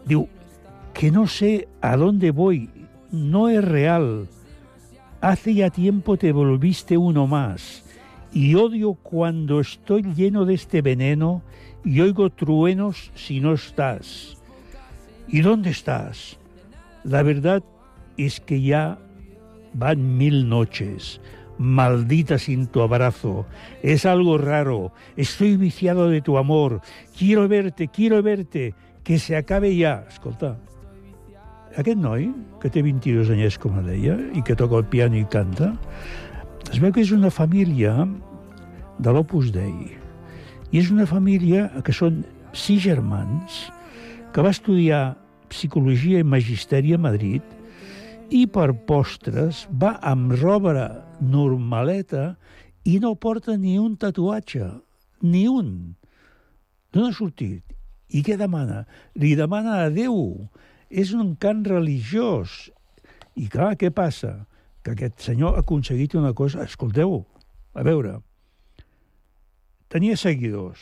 Diu, que no sé a dónde voy, no es real. Hace ya tiempo te volviste uno más y odio cuando estoy lleno de este veneno y oigo truenos si no estás. ¿Y dónde estás? La verdad es que ya van mil noches. Maldita sin tu abrazo. Es algo raro. Estoy viciado de tu amor. Quiero verte, quiero verte. Que se acabe ja. Escolta, aquest noi, que té 22 anyets, com deia, i que toca el piano i canta, es veu que és una família de l'Opus Dei. I és una família que són sis germans, que va estudiar psicologia i magisteri a Madrid i per postres va amb roba normaleta i no porta ni un tatuatge, ni un. D'on ha sortit? I què demana? Li demana a Déu. És un cant religiós. I clar, què passa? Que aquest senyor ha aconseguit una cosa... Escolteu, a veure, tenia seguidors,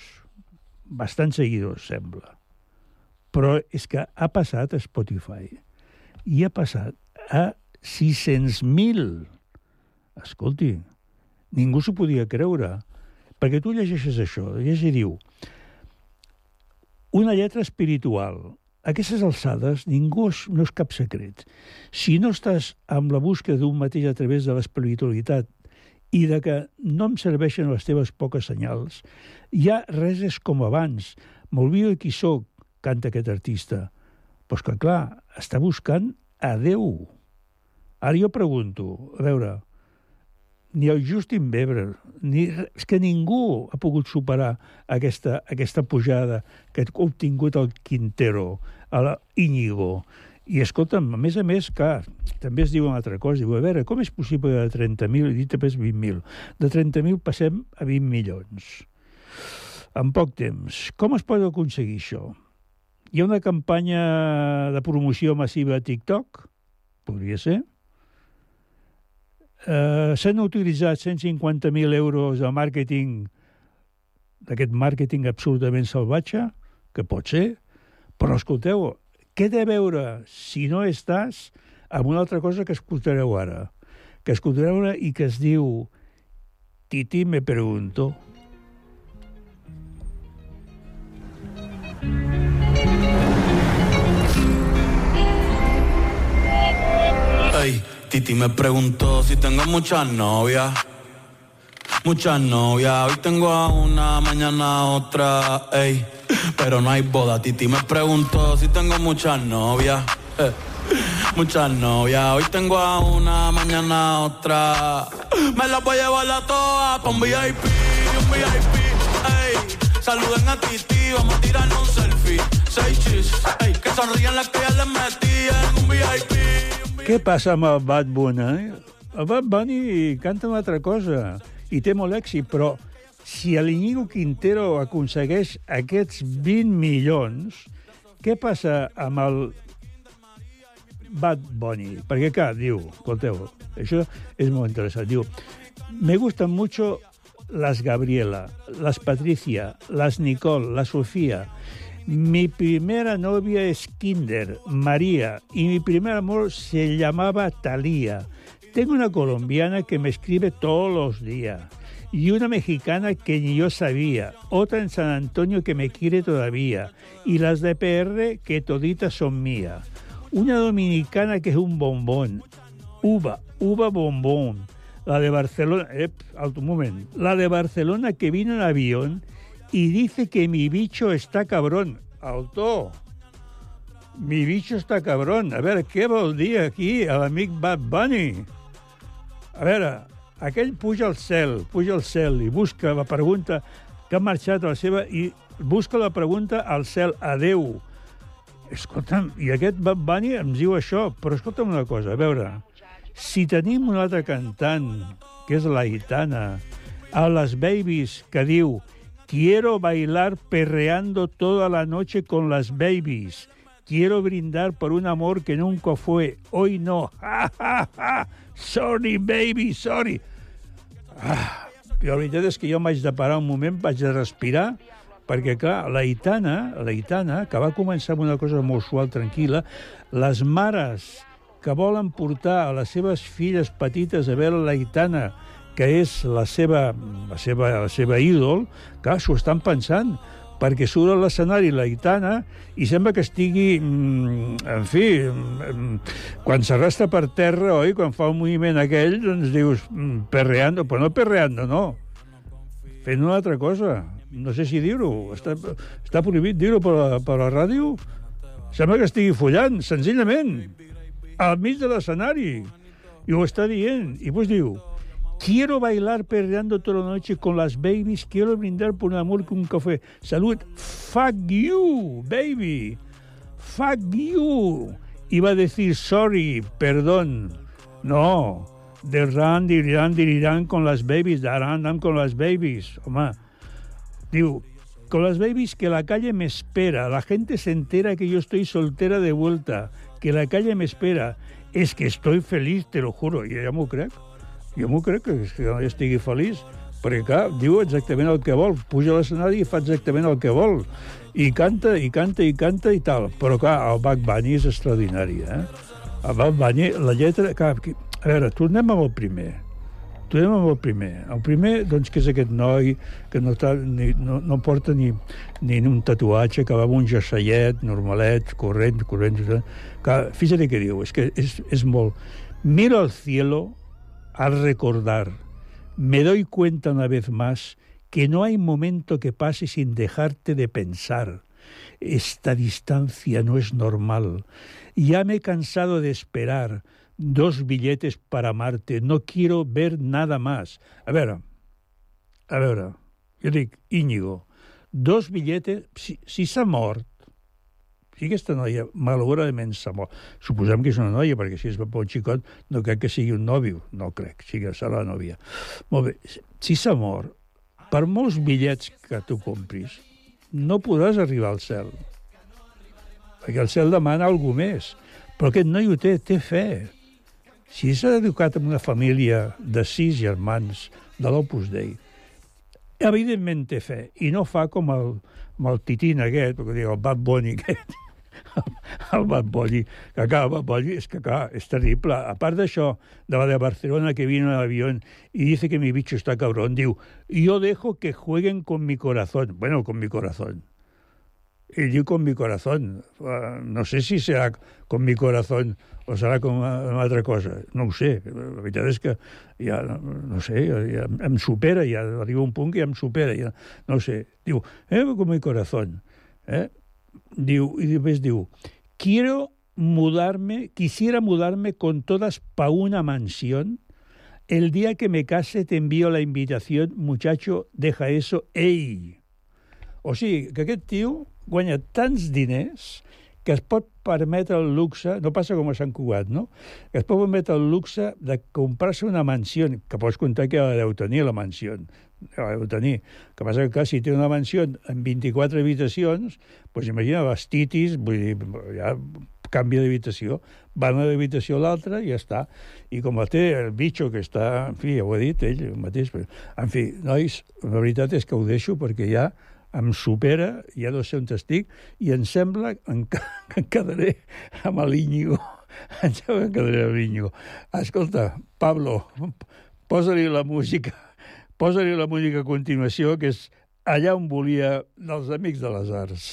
bastants seguidors, sembla. Però és que ha passat a Spotify i ha passat a 600.000. Escolti, ningú s'ho podia creure. Perquè tu llegeixes això, i diu una lletra espiritual. A aquestes alçades ningú és, no és cap secret. Si no estàs amb la búsqueda d'un mateix a través de l'espiritualitat i de que no em serveixen les teves poques senyals, ja res és com abans. M'olvido qui sóc, canta aquest artista. Però que, clar, està buscant a Déu. Ara jo pregunto, a veure, ni el Justin Bieber, ni, és que ningú ha pogut superar aquesta, aquesta pujada que ha obtingut el Quintero, a Íñigo. I escolta'm, a més a més, clar, també es diu una altra cosa, diu, a veure, com és possible de 30.000, i dit després 20.000, de 30.000 passem a 20 milions en poc temps. Com es pot aconseguir això? Hi ha una campanya de promoció massiva a TikTok? Podria ser. Eh, S'han utilitzat 150.000 euros de màrqueting, d'aquest màrqueting absolutament salvatge, que pot ser, però escolteu, què a veure, si no estàs, amb una altra cosa que escoltareu ara, que escoltareu ara i que es diu Titi me pregunto. Ey, Titi me preguntó si tengo muchas novias. Muchas novias, hoy tengo a una, mañana otra, ey. Pero no hay boda, Titi me preguntó si tengo muchas novias. Muchas novias, hoy tengo a una, mañana otra. Me las voy a llevar a todas un VIP, un VIP, ey. Saluden a Titi, vamos a tirarnos un selfie. Seis chis, ey. Que sonrían las que ya les metí en un VIP. Què passa amb el Bad Bunny? El Bad Bunny canta una altra cosa i té molt èxit, però si l'Iñigo Quintero aconsegueix aquests 20 milions, què passa amb el Bad Bunny. Perquè, clar, diu, escolteu, això és molt interessant. Diu, me gustan mucho las Gabriela, las Patricia, las Nicole, la Sofía. Mi primera novia es Kinder, María, y mi primer amor se llamaba Talía. Tengo una colombiana que me escribe todos los días y una mexicana que ni yo sabía, otra en San Antonio que me quiere todavía y las de PR que toditas son mías. Una dominicana que es un bombón, uva, uva bombón. La de Barcelona, moment, la de Barcelona que vino en avión y dice que mi bicho está cabrón. Alto, mi bicho està cabrón. A veure, què vol dir aquí a l'amic Bad Bunny? A veure, aquell puja al cel, puja al cel i busca la pregunta que ha marxat a la seva i busca la pregunta al cel, adeu. Escolta'm, i aquest Bad Bunny ens diu això, però escolta'm una cosa, a veure, si tenim un altre cantant, que és la Itana, a les Babies, que diu Quiero bailar perreando toda la noche con las babies. Quiero brindar por un amor que nunca fue. Hoy no. Ja, ja, ja. Sorry, baby, sorry. Ah, la veritat és que jo m'haig de parar un moment, vaig de respirar, perquè, clar, la Itana, la Itana, que va començar amb una cosa molt suau, tranquil·la, les mares que volen portar a les seves filles petites a veure la Itana, que és la seva, la seva, la seva ídol, clar, s'ho estan pensant, perquè surt a l'escenari la Itana i sembla que estigui, mm, en fi, mm, quan s'arrasta per terra, oi, quan fa un moviment aquell, doncs dius, mm, perreando, però no perreando, no, fent una altra cosa. No sé si dir-ho, està, està prohibit dir-ho per, per la ràdio? Sembla que estigui follant, senzillament, al mig de l'escenari. I ho està dient. I doncs diu, Quiero bailar perreando toda la noche con las babies. Quiero brindar por un amor con un café. Salud. Fuck you, baby. Fuck you. Iba a decir sorry, perdón. No. Derran, dirán, dirán con las babies. Darán, con las babies. Home. Diu, con las babies que la calle me espera. La gente se entera que yo estoy soltera de vuelta. Que la calle me espera. Es que estoy feliz, te lo juro. Ja m'ho crec. Jo m'ho crec que, que estigui feliç, perquè, clar, diu exactament el que vol, puja a l'escenari i fa exactament el que vol, i canta, i canta, i canta, i tal. Però, clar, el Bad Bunny és extraordinari, eh? El Bad Bunny, la lletra... Clar, a veure, tornem amb el primer. Tornem amb el primer. El primer, doncs, que és aquest noi que no, ni, no, no porta ni, ni un tatuatge, que va amb un jerseiet normalet, corrent, corrent... Clar, fíjate què diu, és que és, és molt... Miro al cielo al recordar, me doy cuenta una vez más que no hay momento que pase sin dejarte de pensar. Esta distancia no es normal. Ya me he cansado de esperar dos billetes para amarte. No quiero ver nada más. A veure, a veure, jo dic, Íñigo, dos billetes... Si, si si aquesta noia malauradament s'ha mort, suposem que és una noia, perquè si és un xicot no crec que sigui un nòvio, no crec, sigui que serà la nòvia. Molt bé, si s'ha mort, per molts bitllets que tu compris, no podràs arribar al cel. Perquè el cel demana alguna més. Però aquest noi ho té, té fe. Si s'ha educat en una família de sis germans de l'Opus Dei, evidentment té fe, i no fa com el, com el titín aquest, que el Bad Bunny aquest, el Bad Bunny, que clar, el Bunny és que clar, és terrible. A part d'això, de la de Barcelona que vino en avión y dice que mi bicho está cabrón, diu, yo dejo que jueguen con mi corazón. Bueno, con mi corazón. Y diu con mi corazón. Uh, no sé si serà con mi corazón o serà com una altra cosa. No ho sé. La veritat és que ja, no, sé, ja em supera, ja arriba un punt que ja em supera. Ja, no sé. Diu, eh, con mi corazón. Eh? Diu, i després diu, quiero mudarme, quisiera mudarme con todas pa una mansión. El día que me case te envío la invitación, muchacho, deja eso, ei. O sigui, que aquest tio guanya tants diners que es pot permetre el luxe, no passa com a Sant Cugat, no? Que es pot permetre el luxe de comprar-se una mansió, que pots comptar que la deu tenir, la mansió, la deu tenir. El que passa que, clar, si té una mansió amb 24 habitacions, doncs imagina les titis, vull dir, ja canvia d'habitació, van a l'habitació a l'altra i ja està. I com la té el bitxo que està, en fi, ja ho ha dit ell mateix, però, en fi, nois, la veritat és que ho deixo perquè ja em supera, ja no sé on estic, i em sembla que em, que em quedaré amb l'Íñigo. Em sembla que em quedaré amb l'Íñigo. Escolta, Pablo, posa-li la música, posa-li la música a continuació, que és allà on volia dels Amics de les Arts.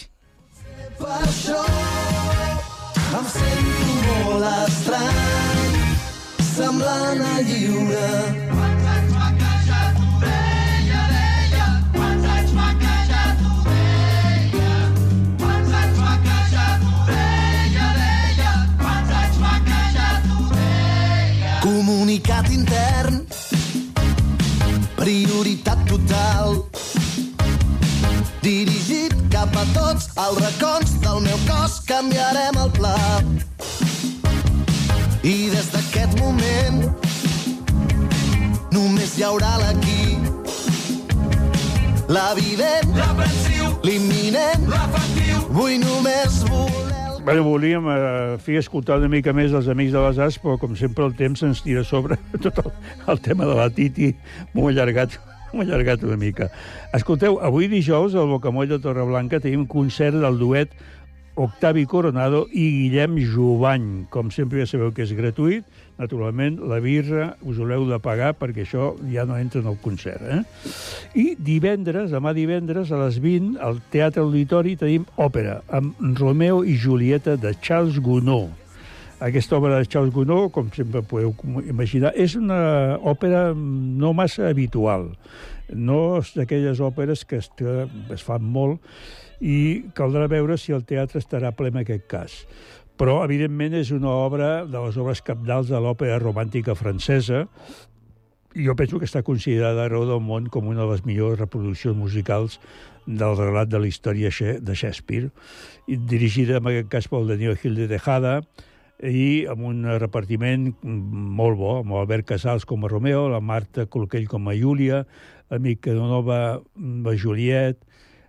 Per això em sento molt estrany, semblant a lliure. Comunicat intern, prioritat total, dirigit cap a tots els racons del meu cos canviarem el pla. I des d'aquest moment només hi haurà l'aquí, l'evident, l'aprensiu, l'imminent, l'efectiu. Vull només voler... Bueno, volíem eh, fer escoltar una mica més els Amics de les Arts, però com sempre el temps ens tira sobre tot el, el tema de la Titi, m'ho allargat m'ho allargat una mica. Escolteu, avui dijous al Bocamoll de Torreblanca tenim concert del duet Octavi Coronado i Guillem Jovany. Com sempre ja sabeu que és gratuït. Naturalment, la birra us l'heu de pagar perquè això ja no entra en el concert. Eh? I divendres, demà divendres, a les 20, al Teatre Auditori tenim òpera amb Romeo i Julieta de Charles Gounod. Aquesta obra de Charles Gounod, com sempre podeu imaginar, és una òpera no massa habitual. No és d'aquelles òperes que es, que es fan molt i caldrà veure si el teatre estarà ple en aquest cas. Però, evidentment, és una obra de les obres capdals de l'òpera romàntica francesa, jo penso que està considerada arreu del món com una de les millors reproduccions musicals del relat de la història de Shakespeare, dirigida en aquest cas pel Daniel Gil de Tejada, i amb un repartiment molt bo, amb Albert Casals com a Romeo, la Marta Colquell com a Júlia, a Mica Donova a Juliet,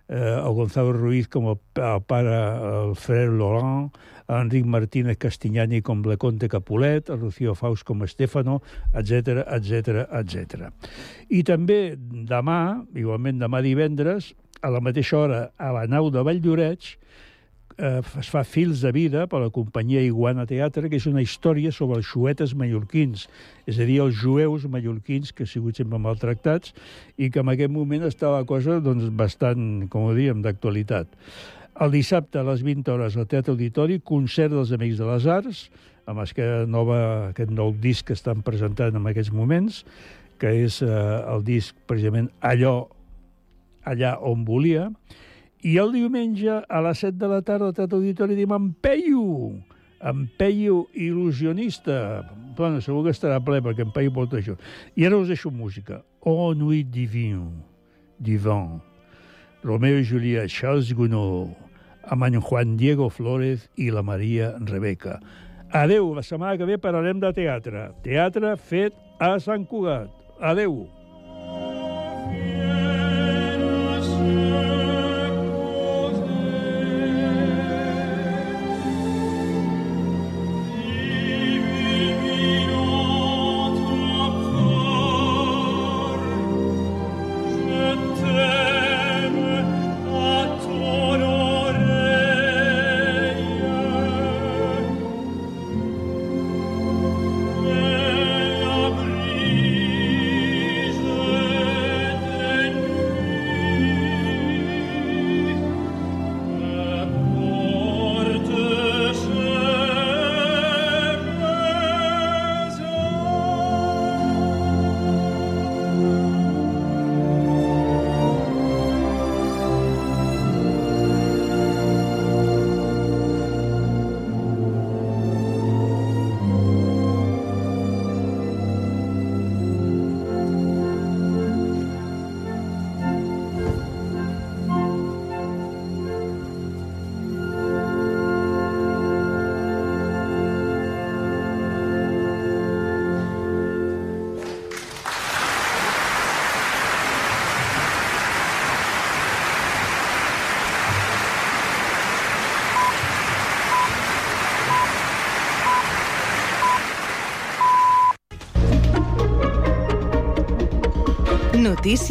eh, el Gonzalo Ruiz com el, el pare, el frère Laurent, Enric Martínez Castignani com Leconte Capulet, el Rocío Faust com Estefano, etc etc etc. I també demà, igualment demà divendres, a la mateixa hora, a la nau de Valldoreix, eh, es fa Fils de vida per la companyia Iguana Teatre, que és una història sobre els xuetes mallorquins, és a dir, els jueus mallorquins que han sigut sempre maltractats i que en aquest moment està la cosa doncs, bastant, com ho diem, d'actualitat. El dissabte a les 20 hores al Teatre Auditori, concert dels Amics de les Arts, amb aquest, nova, aquest nou disc que estan presentant en aquests moments, que és eh, el disc precisament allò, allà on volia, i el diumenge, a les 7 de la tarda, al Teatre Auditori, diem en Peyu, en Peyu il·lusionista. Bueno, segur que estarà ple, perquè en Peyu porta això. I ara us deixo música. Oh, nuit divin, divin. Romeo i Julià, Charles Gounod, amb en Juan Diego Flores i la Maria Rebeca. Adeu, la setmana que ve parlarem de teatre. Teatre fet a Sant Cugat. Adeu. Notícies